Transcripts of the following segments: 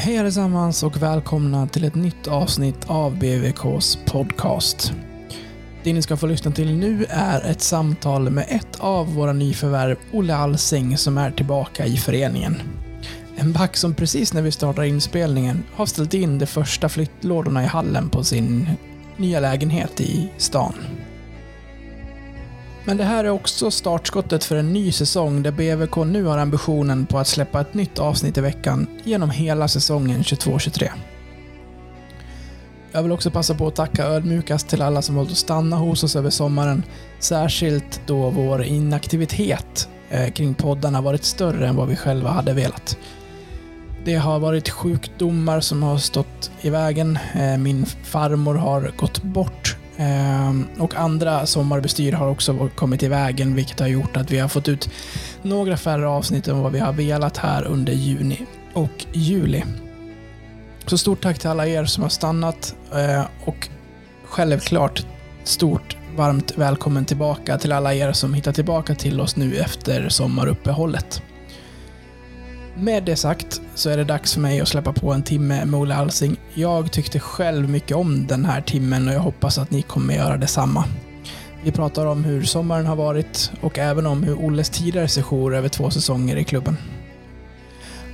Hej allesammans och välkomna till ett nytt avsnitt av BVKs podcast. Det ni ska få lyssna till nu är ett samtal med ett av våra nyförvärv, Olle Alsing, som är tillbaka i föreningen. En back som precis när vi startar inspelningen har ställt in de första flyttlådorna i hallen på sin nya lägenhet i stan. Men det här är också startskottet för en ny säsong där BVK nu har ambitionen på att släppa ett nytt avsnitt i veckan genom hela säsongen 22-23. Jag vill också passa på att tacka ödmjukast till alla som valt att stanna hos oss över sommaren, särskilt då vår inaktivitet eh, kring poddarna varit större än vad vi själva hade velat. Det har varit sjukdomar som har stått i vägen. Eh, min farmor har gått bort Ehm, och andra sommarbestyr har också kommit i vägen, vilket har gjort att vi har fått ut några färre avsnitt än vad vi har velat här under juni och juli. Så stort tack till alla er som har stannat eh, och självklart stort varmt välkommen tillbaka till alla er som hittar tillbaka till oss nu efter sommaruppehållet. Med det sagt så är det dags för mig att släppa på en timme med Olle Alsing. Jag tyckte själv mycket om den här timmen och jag hoppas att ni kommer göra detsamma. Vi pratar om hur sommaren har varit och även om hur Olles tidigare sejour över två säsonger i klubben.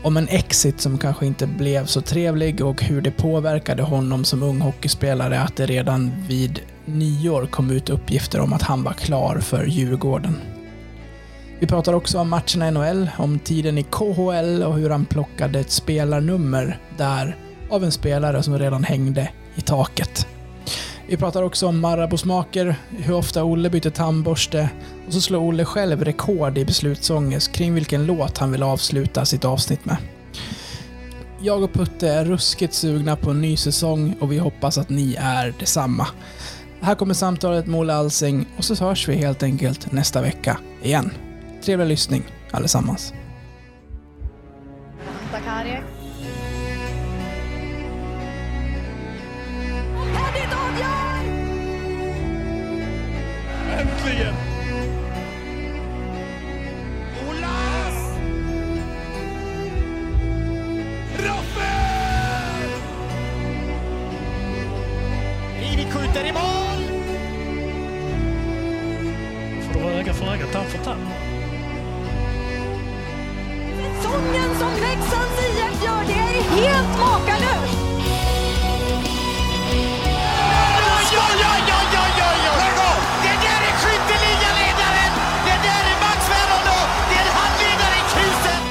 Om en exit som kanske inte blev så trevlig och hur det påverkade honom som ung hockeyspelare att det redan vid nyår kom ut uppgifter om att han var klar för Djurgården. Vi pratar också om matcherna i NHL, om tiden i KHL och hur han plockade ett spelarnummer där av en spelare som redan hängde i taket. Vi pratar också om Marabou-smaker, hur ofta Olle byter tandborste och så slår Olle själv rekord i beslutsångest kring vilken låt han vill avsluta sitt avsnitt med. Jag och Putte är ruskigt sugna på en ny säsong och vi hoppas att ni är detsamma. Här kommer samtalet med Olle Alsing och så hörs vi helt enkelt nästa vecka igen. Trevlig lyssning allesammans. Max Verollo! Det är i krusen!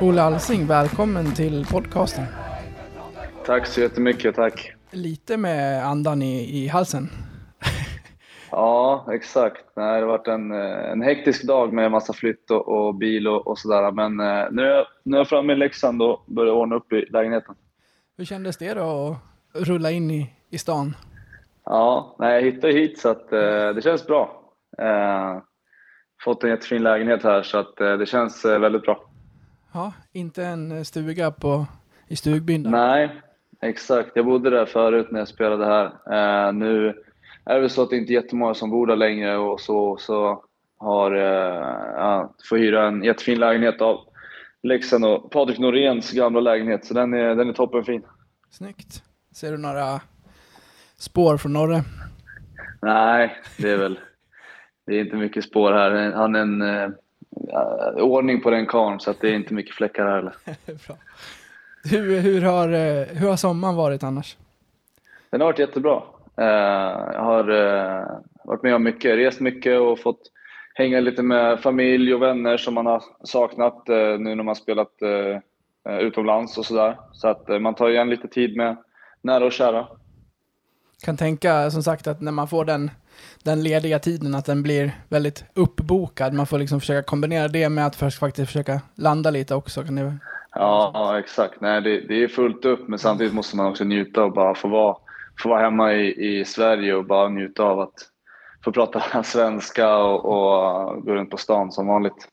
Olle Alsing, välkommen till podcasten. Tack så jättemycket, tack. Lite med andan i, i halsen. Ja, exakt. Nej, det har varit en, eh, en hektisk dag med massa flytt och, och bil och, och sådär. Men eh, nu, är jag, nu är jag framme i Leksand och börjar ordna upp i lägenheten. Hur kändes det då att rulla in i, i stan? Ja, nej, jag hittade hit så att eh, det känns bra. Eh, fått en jättefin lägenhet här så att eh, det känns eh, väldigt bra. Ja, inte en stuga på, i stugbyn där. Nej, exakt. Jag bodde där förut när jag spelade här. Eh, nu är det väl så att det inte är jättemånga som bor där längre och så, så har eh, ja, får hyra en jättefin lägenhet av Leksand och Patrik Noréns gamla lägenhet. Så den är, den är toppenfin. Snyggt. Ser du några spår från Norre? Nej, det är väl det är inte mycket spår här. Han är en eh, ordning på den karln så att det är inte mycket fläckar här heller. Bra. Hur, hur, har, eh, hur har sommaren varit annars? Den har varit jättebra. Eh, jag har eh, varit med om mycket, rest mycket och fått hänga lite med familj och vänner som man har saknat nu när man spelat utomlands och sådär. Så att man tar igen lite tid med nära och kära. Kan tänka som sagt att när man får den, den lediga tiden att den blir väldigt uppbokad. Man får liksom försöka kombinera det med att först faktiskt försöka landa lite också. Kan det... Ja, ja exakt. Nej, det, det är fullt upp men samtidigt måste man också njuta och bara få vara, få vara hemma i, i Sverige och bara njuta av att få prata svenska och, och gå runt på stan som vanligt.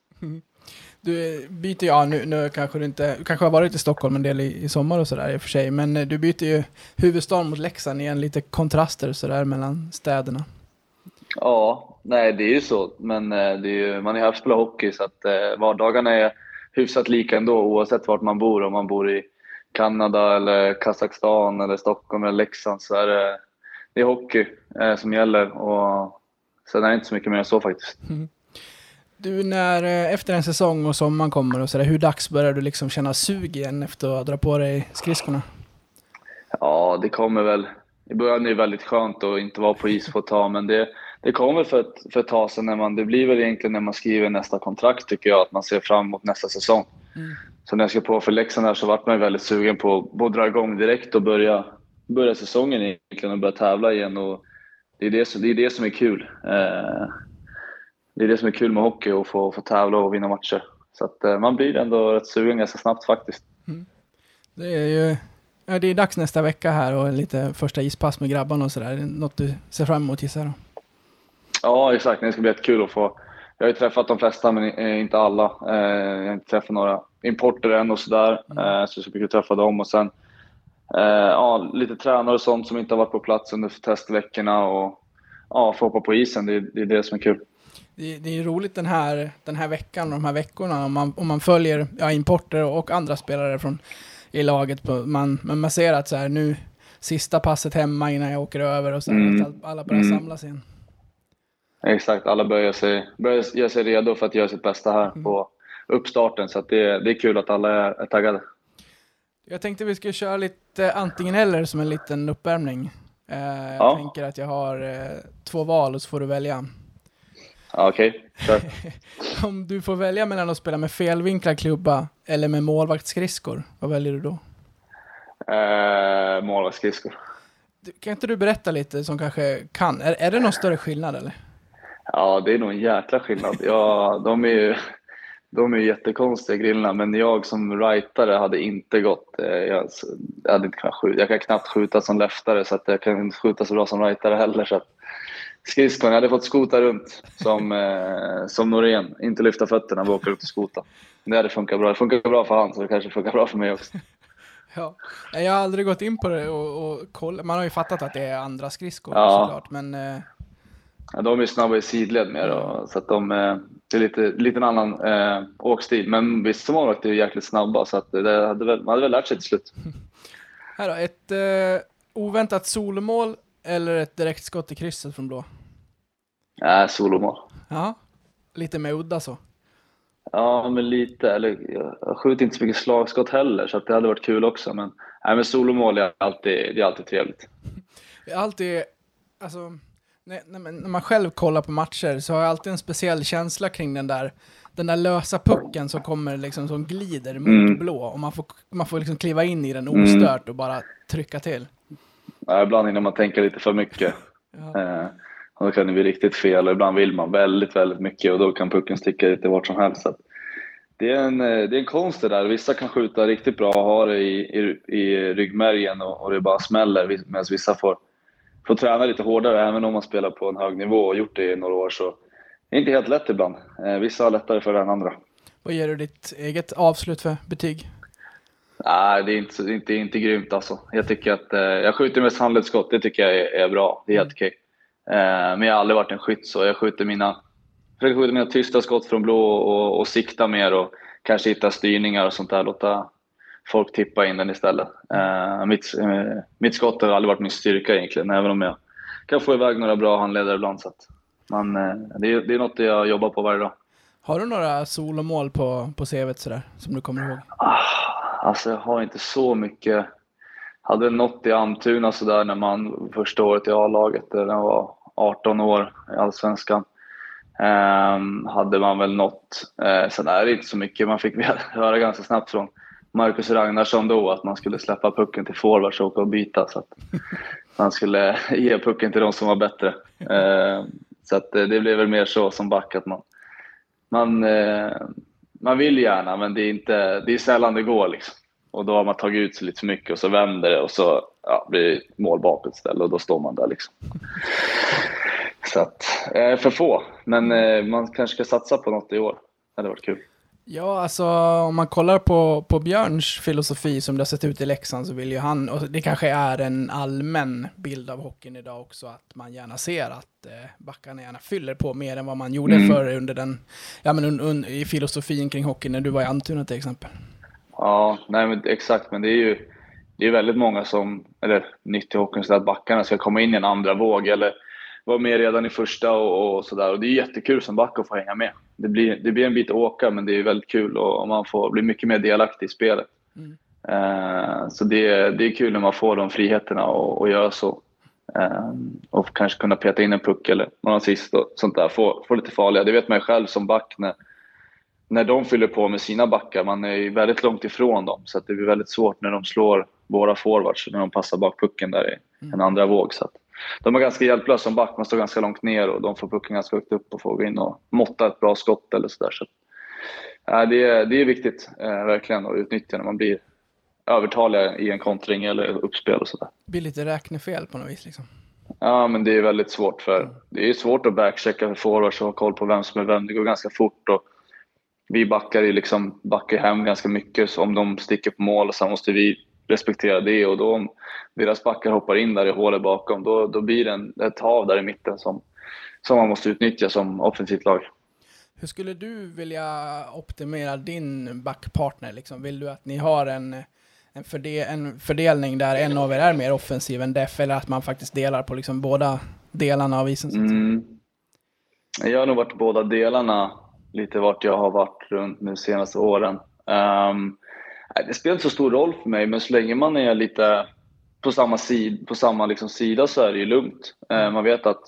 Du byter, ja nu, nu kanske du inte, du kanske har varit i Stockholm en del i, i sommar och sådär i och för sig, men eh, du byter ju huvudstaden mot Leksand igen, lite kontraster sådär mellan städerna. Ja, nej det är ju så. Men eh, det är ju, man har ju haft spelat hockey så att eh, vardagarna är hyfsat lika ändå oavsett vart man bor. Om man bor i Kanada eller Kazakstan eller Stockholm eller Leksand så är det, det är hockey eh, som gäller. Och sen är det inte så mycket mer än så faktiskt. Du, när eh, efter en säsong och sommaren kommer och sådär, hur dags börjar du liksom känna sug igen efter att dra på dig skridskorna? Ja, det kommer väl. I början är det väldigt skönt att inte vara på is på ett tag, men det, det kommer för ett, för ett tag sedan. När man, det blir väl egentligen när man skriver nästa kontrakt, tycker jag, att man ser fram emot nästa säsong. Så när jag ska på för Leksand här så vart man väldigt sugen på, att dra igång direkt och börja, börja säsongen egentligen och börja tävla igen. Och det, är det, som, det är det som är kul. Eh, det är det som är kul med hockey, att få, få tävla och vinna matcher. Så att, eh, man blir ändå rätt sugen ganska snabbt faktiskt. Det är ju ja, det är dags nästa vecka här och lite första ispass med grabbarna och sådär. Något du ser fram emot gissar jag? Ja, exakt. Det ska bli jättekul att få... Jag har ju träffat de flesta, men eh, inte alla. Eh, Jag har inte träffat några importer än och sådär. Eh, Så det ska bli kul att träffa dem. Och sen ja, lite tränare och sånt som inte har varit på plats under testveckorna. Och ja, få hoppa på isen. Det är, det är det som är kul. Det, det är ju roligt den här, den här veckan och de här veckorna om man, om man följer ja, importer och andra spelare från, i laget. På, man, men man ser att så här, nu sista passet hemma innan jag åker över och så Mm. att all- alla börjar Mm. samlas igen. Exakt. Alla börjar sig, börjar göra sig redo för att göra sitt bästa här på uppstarten. Så det, det är kul att alla är, är taggade. Jag tänkte vi skulle köra lite antingen eller som en liten uppvärmning. Eh, jag Ja. tänker att jag har eh, två val och så får du välja. Ja, Okej, kör. Om du får välja mellan att spela med felvinklad klubba eller med målvaktsskridskor, vad väljer du då? Eh, Målvaktsskridskor. Kan inte du berätta lite som kanske kan? Är, är det någon större skillnad eller? Ja, det är nog en jäkla skillnad. Ja, de är ju de är jättekonstiga grillorna, men jag som rightare hade inte gått. Eh, Jag, hade inte kunnat skjuta. jag kan knappt skjuta som leftare, så att jag kan inte skjuta så bra som rightare heller. Så att skridskon, jag hade fått skota runt som, eh, som Norén. Inte lyfta fötterna, bara åka runt och skota. Det hade funkat bra. Det funkar bra för han, så det kanske funkar bra för mig också. Ja. Jag har aldrig gått in på det och, och kollat. Man har ju fattat att det är andra skridskor Ja. såklart, men eh, Ja, de är snabba i sidled mer, och, så att de, eh, det är lite, lite en annan eh, åkstil. Men vissa målvakter är jäkligt snabba, så att det hade väl, man hade väl lärt sig till slut. här då, ett eh, oväntat solomål eller ett direktskott i krysset från blå? Nej, solomål. Ja, lite mer udda så. Ja, men lite. Eller, jag skjuter inte så mycket slagskott heller, så att det hade varit kul också. Men, nej, men solomål är alltid, det är alltid trevligt. Jag har alltid, alltså, när, när, man- när man själv kollar på matcher så har jag alltid en speciell känsla kring den där, den där lösa pucken som kommer liksom, som glider mot Mm. blå och man får, man får liksom kliva in i den ostört och bara trycka till. Ja, ibland hinner man tänka lite för mycket. Ja. Eh, och då kan det bli riktigt fel. Och ibland vill man väldigt, väldigt mycket och då kan pucken sticka lite vart som helst. Så det, är en, eh, det är en konst det där. Vissa kan skjuta riktigt bra och ha det i, i, i ryggmärgen och, och det bara smäller. Medan vissa får, får träna lite hårdare. Även om man spelar på en hög nivå och gjort det i några år så det är inte helt lätt ibland. Eh, vissa har lättare för det än andra. Vad ger du ditt eget avslut för betyg? Nej, det är inte, det är inte, inte grymt alltså. Jag tycker att, eh, jag skjuter mest handledsskott, det tycker jag är, är bra. Det är helt okej. Eh, men jag har aldrig varit en skytt så jag skjuter mina, försöker skjuta mina tysta skott från blå och, och sikta mer och kanske hitta styrningar och sånt där. Låta folk tippa in den istället. Eh, mitt, eh, mitt skott har aldrig varit min styrka egentligen, även om jag kan få iväg några bra handledare ibland. Så att man, eh, det, är, det är något jag jobbar på varje dag. Har du några solomål på, på CVt sådär, som du kommer ihåg? Ah, Alltså jag har inte så mycket. Hade väl något i Almtuna sådär när man första året i A-laget, där jag var 18 år i Allsvenskan. Ehm, hade man väl något. Eh, sen är det inte så mycket. Man fick höra ganska snabbt från Marcus Ragnarsson då att man skulle släppa pucken till forwards och åka och byta. Så att man skulle ge pucken till de som var bättre. Ehm, så att eh, det blev väl mer så som back att man, man eh, man vill gärna, men det är, inte, det är sällan det går. Liksom. Och då har man tagit ut sig lite för mycket och så vänder det och så ja, blir det mål bakåt istället och då står man där. Liksom. Så att, eh, för få. Men eh, man kanske ska satsa på något i år. Det hade varit kul. Ja, alltså om man kollar på, på Björns filosofi som det har sett ut i Leksand så vill ju han, och det kanske är en allmän bild av hockeyn idag också, att man gärna ser att eh, backarna gärna fyller på mer än vad man gjorde Mm. förr under den, ja men un, un, i filosofin kring hockey när du var i Almtuna till exempel. Ja, nej men exakt. Men det är ju det är väldigt många som, eller nytt i hockeyn, så att backarna ska komma in i en andra våg eller vara med redan i första och, och sådär. Och det är jättekul som back att få hänga med. Det blir, det blir en bit att åka, men det är väldigt kul och, och man får bli mycket mer delaktig i spelet. Mm. Eh, så det, är- det är kul när man får de friheterna och, och göra så. Eh, och kanske kunna peta in en puck eller någon assist och sånt där. Få, få lite farliga. Det vet man ju själv som back när, när de fyller på med sina backar. Man är ju väldigt långt ifrån dem så det blir väldigt svårt när de slår våra forwards när de passar bak pucken där i en andra våg. Så att de är ganska hjälplösa som back. Man står ganska långt ner och de får pucken ganska högt upp och får gå in och måtta ett bra skott eller sådär. Så, ja, det, är, det är viktigt eh, verkligen att utnyttja när man blir övertaliga i en kontring eller uppspel och sådär. Det blir lite räknefel på något vis liksom. Ja, men det är väldigt svårt för det är svårt att backchecka för forwards och ha koll på vem som är vem. Det går ganska fort och vi backar ju liksom backar hem ganska mycket så om de sticker på mål så måste vi respektera det och då om deras backar hoppar in där i hålet bakom då, då blir det en, ett hav där i mitten som, som man måste utnyttja som offensivt lag. Hur skulle du vilja optimera din backpartner? Liksom? Vill du att ni har en, en, förde, en fördelning där en av er är mer offensiv än def, eller att man faktiskt delar på liksom båda delarna av isen? Mm. Jag har nog varit båda delarna lite vart jag har varit runt de senaste åren. Nej, det spelar inte så stor roll för mig, men så länge man är lite på samma, sid, på samma liksom sida så är det ju lugnt. Eh, man vet att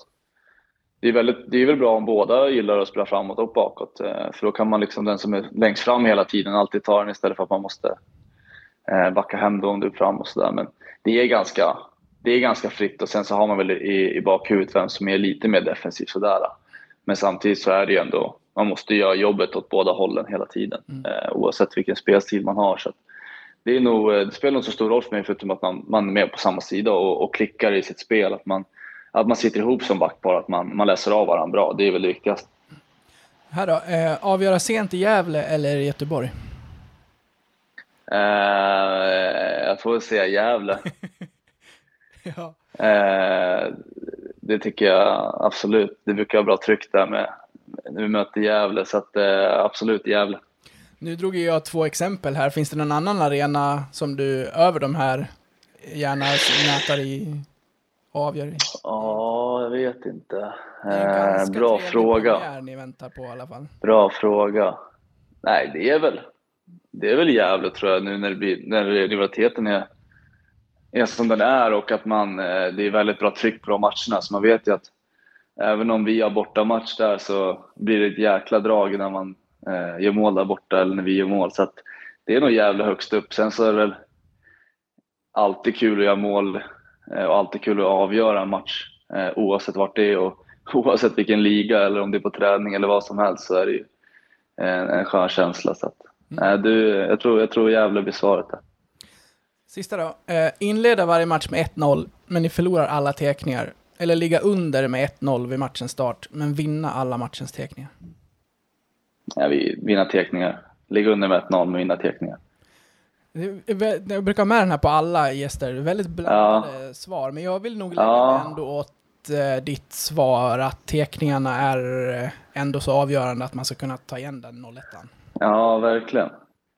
det är, väldigt, det är väl bra om båda gillar att spela framåt och bakåt. eh, för då kan man liksom den som är längst fram hela tiden alltid ta den istället för att man måste eh, backa hem då om du är fram och sådär. Men det är, ganska, det är ganska fritt och sen så har man väl i, i bakhuvudet vem som är lite mer defensiv sådär. Men samtidigt så är det ju ändå, man måste göra jobbet åt båda hållen hela tiden. Eh, oavsett vilken spelstil man har. Så det, är nog, eh, det spelar nog så stor roll för mig förutom att man, man är med på samma sida och, och klickar i sitt spel. Att man, att man sitter ihop som backpar, att man, man läser av varandra bra. Det är väl det viktigaste. Här då, eh, avgöra sent i Gävle eller i Göteborg? Eh, jag får väl säga Gävle. ja. Eh, det tycker jag absolut. Det brukar vara bra tryck där med när vi möter Gävle, så att, eh, absolut Gävle. Nu drog jag två exempel här. Finns det någon annan arena som du över de här gärna nätar i och avgör i? Ja, jag vet inte. Eh, bra fråga. ni väntar på i alla fall. Bra fråga. Nej, det är väl, det är väl Gävle tror jag nu när, det blir, när rivaliteten är, är som den är och att man, eh, det är väldigt bra tryck på de matcherna. Så man vet ju att även om vi har bortamatch där så blir det ett jäkla drag när man eh, gör mål där borta eller när vi gör mål. Så det är nog Gävle högst upp. Sen så är det väl alltid kul att göra mål eh, och alltid kul att avgöra en match eh, oavsett vart det är och oavsett vilken liga eller om det är på träning eller vad som helst så är det ju en, en skön känsla. Så att, nej, du, jag, tror, jag tror Gävle blir svaret där. Sista då. Eh, inleda varje match med 1-0, men ni förlorar alla tekningar. Eller ligga under med 1-0 vid matchens start, men vinna alla matchens tekningar. Ja, vi vinner tekningar. Ligga under med 1-0 men vinna tekningar. Jag brukar ha med den här på alla gäster. Väldigt blandade svar, men jag vill nog lägga Ja. ändå åt eh, ditt svar att tekningarna är eh, ändå så avgörande att man ska kunna ta igen den 0 Ja, verkligen.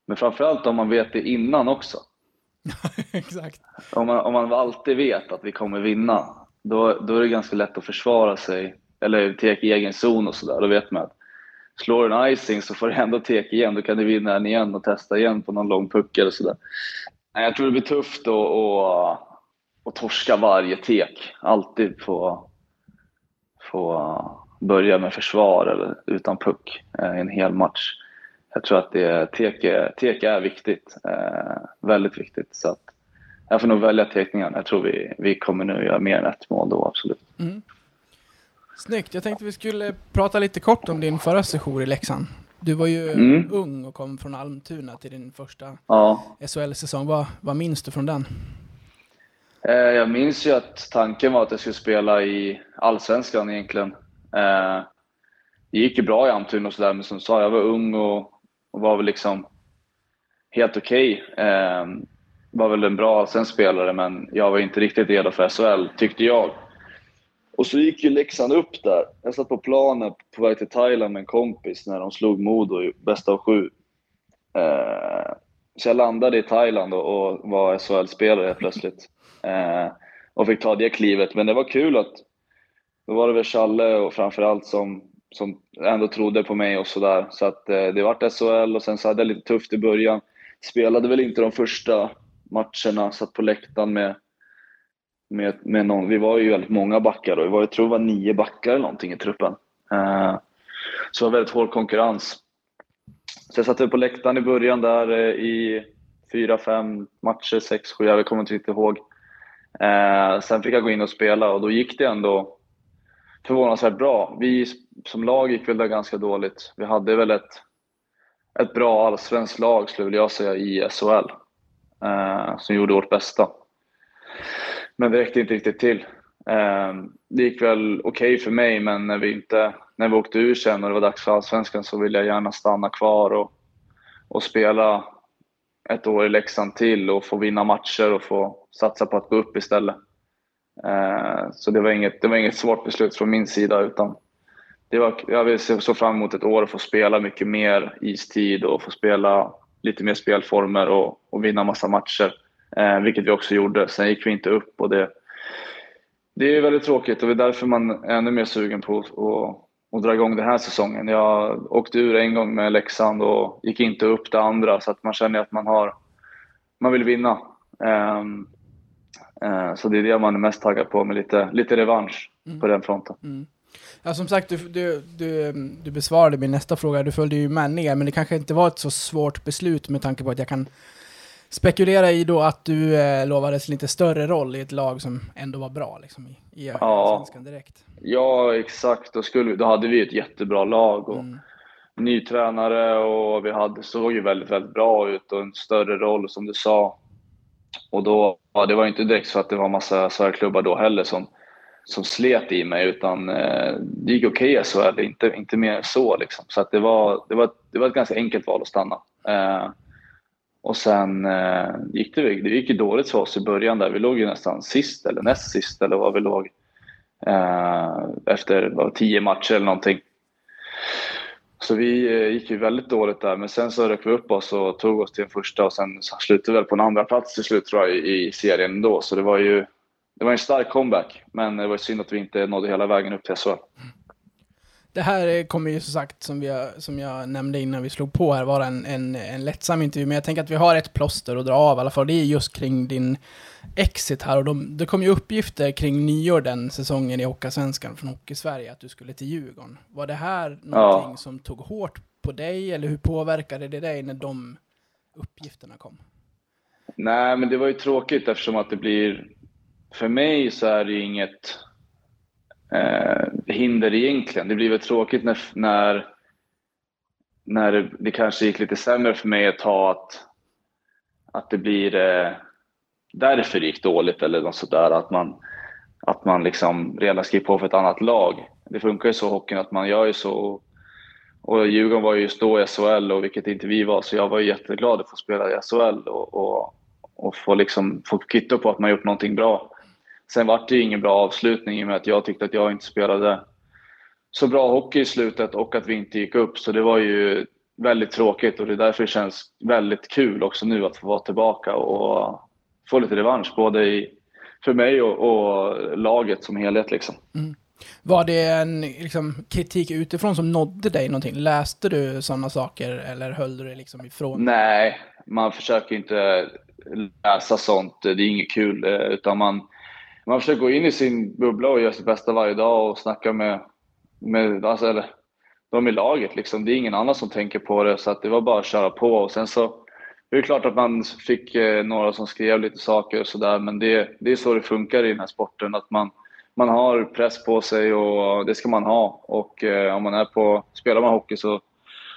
Men framförallt om man vet det innan också. Exakt. Om man, om man alltid vet att vi kommer vinna, då, då är det ganska lätt att försvara sig. Eller tek i egen zon och sådär. Då vet man att slår du en icing så får du ändå tek igen. Då kan du vinna den igen och testa igen på någon lång puck eller sådär. Jag tror det blir tufft att, att, att torska varje tek. Alltid få, få börja med försvar eller utan puck eh, i en hel match. Jag tror att det, tek, är- är viktigt. Eh, väldigt viktigt. Så att jag får nog välja tekningen. Jag tror vi, vi kommer nu göra mer än ett mål då, absolut. Snyggt. Jag tänkte vi skulle prata lite kort om din förra session i Leksand. Du var ju Mm. ung och kom från Almtuna till din första Ja, SHL-säsong. Vad, vad minns du från den? Eh, Jag minns ju att tanken var att jag skulle spela i Allsvenskan egentligen. Eh, Det gick ju bra i Almtuna och sådär, men som sa, jag var ung och, och var väl liksom helt okej. Okay. Var väl en bra sen spelare men jag var inte riktigt redo för SHL, tyckte jag. Och så gick ju Leksand upp där. Jag satt på planen på väg till Thailand med en kompis när de slog Modo i bästa av sju. Eh, så jag landade i Thailand och, och var SHL-spelare plötsligt. Eh, och fick ta det klivet. Men det var kul att då var det väl Challe och framförallt som, som ändå trodde på mig och sådär. Så att eh, det vart SHL och sen så hade jag lite tufft i början. Spelade väl inte de första matcherna, satt på läktaren med, med, med någon. Vi var ju väldigt många backar då. vi var, jag tror det var nio backar eller någonting i truppen. Eh, så det var väldigt hård konkurrens. Så jag satt på läktaren i början där eh, i fyra, fem matcher, sex, sju, jag kommer inte riktigt ihåg. Eh, sen fick jag gå in och spela och då gick det ändå förvånansvärt bra. Vi som lag gick väl där ganska dåligt. Vi hade väl ett, ett bra allsvenskt lag, skulle jag säga, i SHL. Eh, som gjorde vårt bästa. Men det räckte inte riktigt till. Eh, det gick väl okej okay för mig, men när vi, inte, när vi åkte ur sen och det var dags för allsvenskan så ville jag gärna stanna kvar och, och spela ett år i Leksand till och få vinna matcher och få satsa på att gå upp istället. Eh, så det var, inget, det var inget svårt beslut från min sida utan det var, jag såg fram emot ett år och få spela mycket mer istid och få spela lite mer spelformer och, och vinna massa matcher. Eh, vilket vi också gjorde. Sen gick vi inte upp och det, det är väldigt tråkigt och det är därför man är ännu mer sugen på att, att dra igång den här säsongen. Jag åkte ur en gång med Leksand och gick inte upp det andra så att man känner att man har man vill vinna. Um, uh, så det är det man är mest taggad på med lite, lite revansch mm. på den fronten. Mm. Ja, som sagt, du, du, du, du besvarade min nästa fråga. Du följde ju med ner, men det kanske inte var ett så svårt beslut med tanke på att jag kan spekulera i då att du eh, lovades lite större roll i ett lag som ändå var bra liksom, i, i ja. direkt. Ja, exakt. Då, skulle, då hade vi ett jättebra lag och mm. ny tränare och vi hade, såg ju väldigt, väldigt bra ut och en större roll som du sa. Och då, ja, det var inte direkt så att det var massa Sverigeklubbar då heller som som slet i mig utan eh, det gick okej okay, SHL, inte, inte mer så liksom. Så att det, var, det, var, det var ett ganska enkelt val att stanna. Eh, och sen eh, gick det, det gick ju dåligt för oss i början där. Vi låg ju nästan sist eller näst sist eller vad vi låg. Eh, efter var, tio matcher eller någonting. Så vi eh, gick ju väldigt dåligt där, men sen så rök vi upp oss och tog oss till en första och sen slutade vi väl på en andra plats till slut tror jag i, i serien ändå. Så det var ju det var en stark comeback, men det var synd att vi inte nådde hela vägen upp till SHL. Det här kommer ju som sagt, som, vi, som jag nämnde innan vi slog på här, vara en, en, en lättsam intervju. Men jag tänker att vi har ett plåster att dra av i alla fall. Det är just kring din exit här. Och de, det kom ju uppgifter kring nyår den säsongen i Hockeyallsvenskan från Hockey-Sverige, att du skulle till Djurgården. Var det här någonting ja. som tog hårt på dig, eller hur påverkade det dig när de uppgifterna kom? Nej, men det var ju tråkigt eftersom att det blir för mig så är det inget eh, hinder egentligen. Det blir väl tråkigt när, när, när det, det, kanske gick lite sämre för mig ett tag att, att det blir eh, därför det gick dåligt eller något sådär. Att man, att man liksom redan skriver på för ett annat lag. Det funkar ju så i hockeyn att man gör ju så. Och Djurgården var ju just då i SHL, och vilket inte vi var, så jag var jätteglad att få spela i SHL och, och, och få, liksom, få kvitto på att man gjort någonting bra. Sen var det ju ingen bra avslutning i och med att jag tyckte att jag inte spelade så bra hockey i slutet och att vi inte gick upp. Så det var ju väldigt tråkigt och det är därför det känns väldigt kul också nu att få vara tillbaka och få lite revansch både i, för mig och, och laget som helhet. Liksom. Mm. Var det en liksom, kritik utifrån som nådde dig någonting? Läste du sådana saker eller höll du det liksom ifrån? Nej, man försöker inte läsa sånt. Det är inget kul, eh, utan man, man försöker gå in i sin bubbla och göra sitt bästa varje dag och snacka med, med alltså, eller, de i laget. Liksom. Det är ingen annan som tänker på det, så att det var bara att köra på. Och sen så det är klart att man fick eh, några som skrev lite saker och sådär, men det, det är så det funkar i den här sporten. Att man, man har press på sig och det ska man ha. Och eh, om man är på, spelar man hockey så,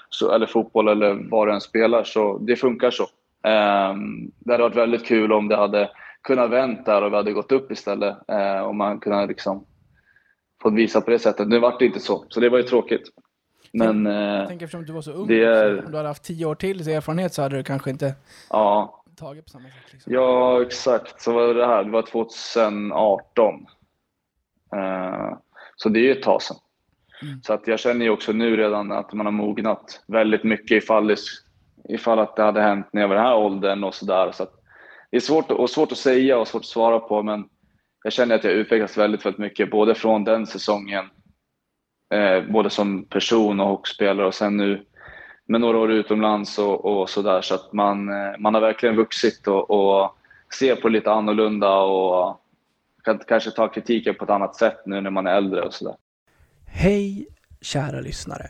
så, eller fotboll eller vad du än spelar, så det funkar så. Eh, det hade varit väldigt kul om det hade kunnat vänt där och vi hade gått upp istället. Eh, och man kunde liksom fått visa på det sättet. Nu vart det inte så, så det var ju tråkigt. Men Jag eh, tänker eftersom du var så ung, är- också, om du hade haft tio år till erfarenhet så hade du kanske inte ja, tagit på samma sätt. Liksom. ja, exakt. Så var det här, det var 2018. Eh, så det är ju ett tag sedan. Mm. Så att jag känner ju också nu redan att man har mognat väldigt mycket ifall det, ifall att det hade hänt när jag var i den här åldern och sådär. Så att det är svårt, och svårt att säga och svårt att svara på, men jag känner att jag utvecklats väldigt, väldigt mycket, både från den säsongen, eh, både som person och hockeyspelare och sen nu med några år utomlands och, och sådär. Så att man, eh, man har verkligen vuxit och, och ser på lite annorlunda och kan kanske ta kritiken på ett annat sätt nu när man är äldre och sådär. Hej kära lyssnare.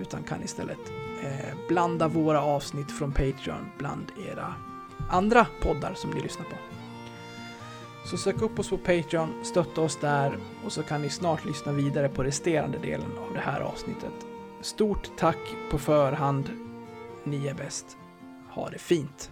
utan kan istället eh, blanda våra avsnitt från Patreon bland era andra poddar som ni lyssnar på. Så sök upp oss på Patreon, stötta oss där och så kan ni snart lyssna vidare på resterande delen av det här avsnittet. Stort tack på förhand. Ni är bäst. Ha det fint.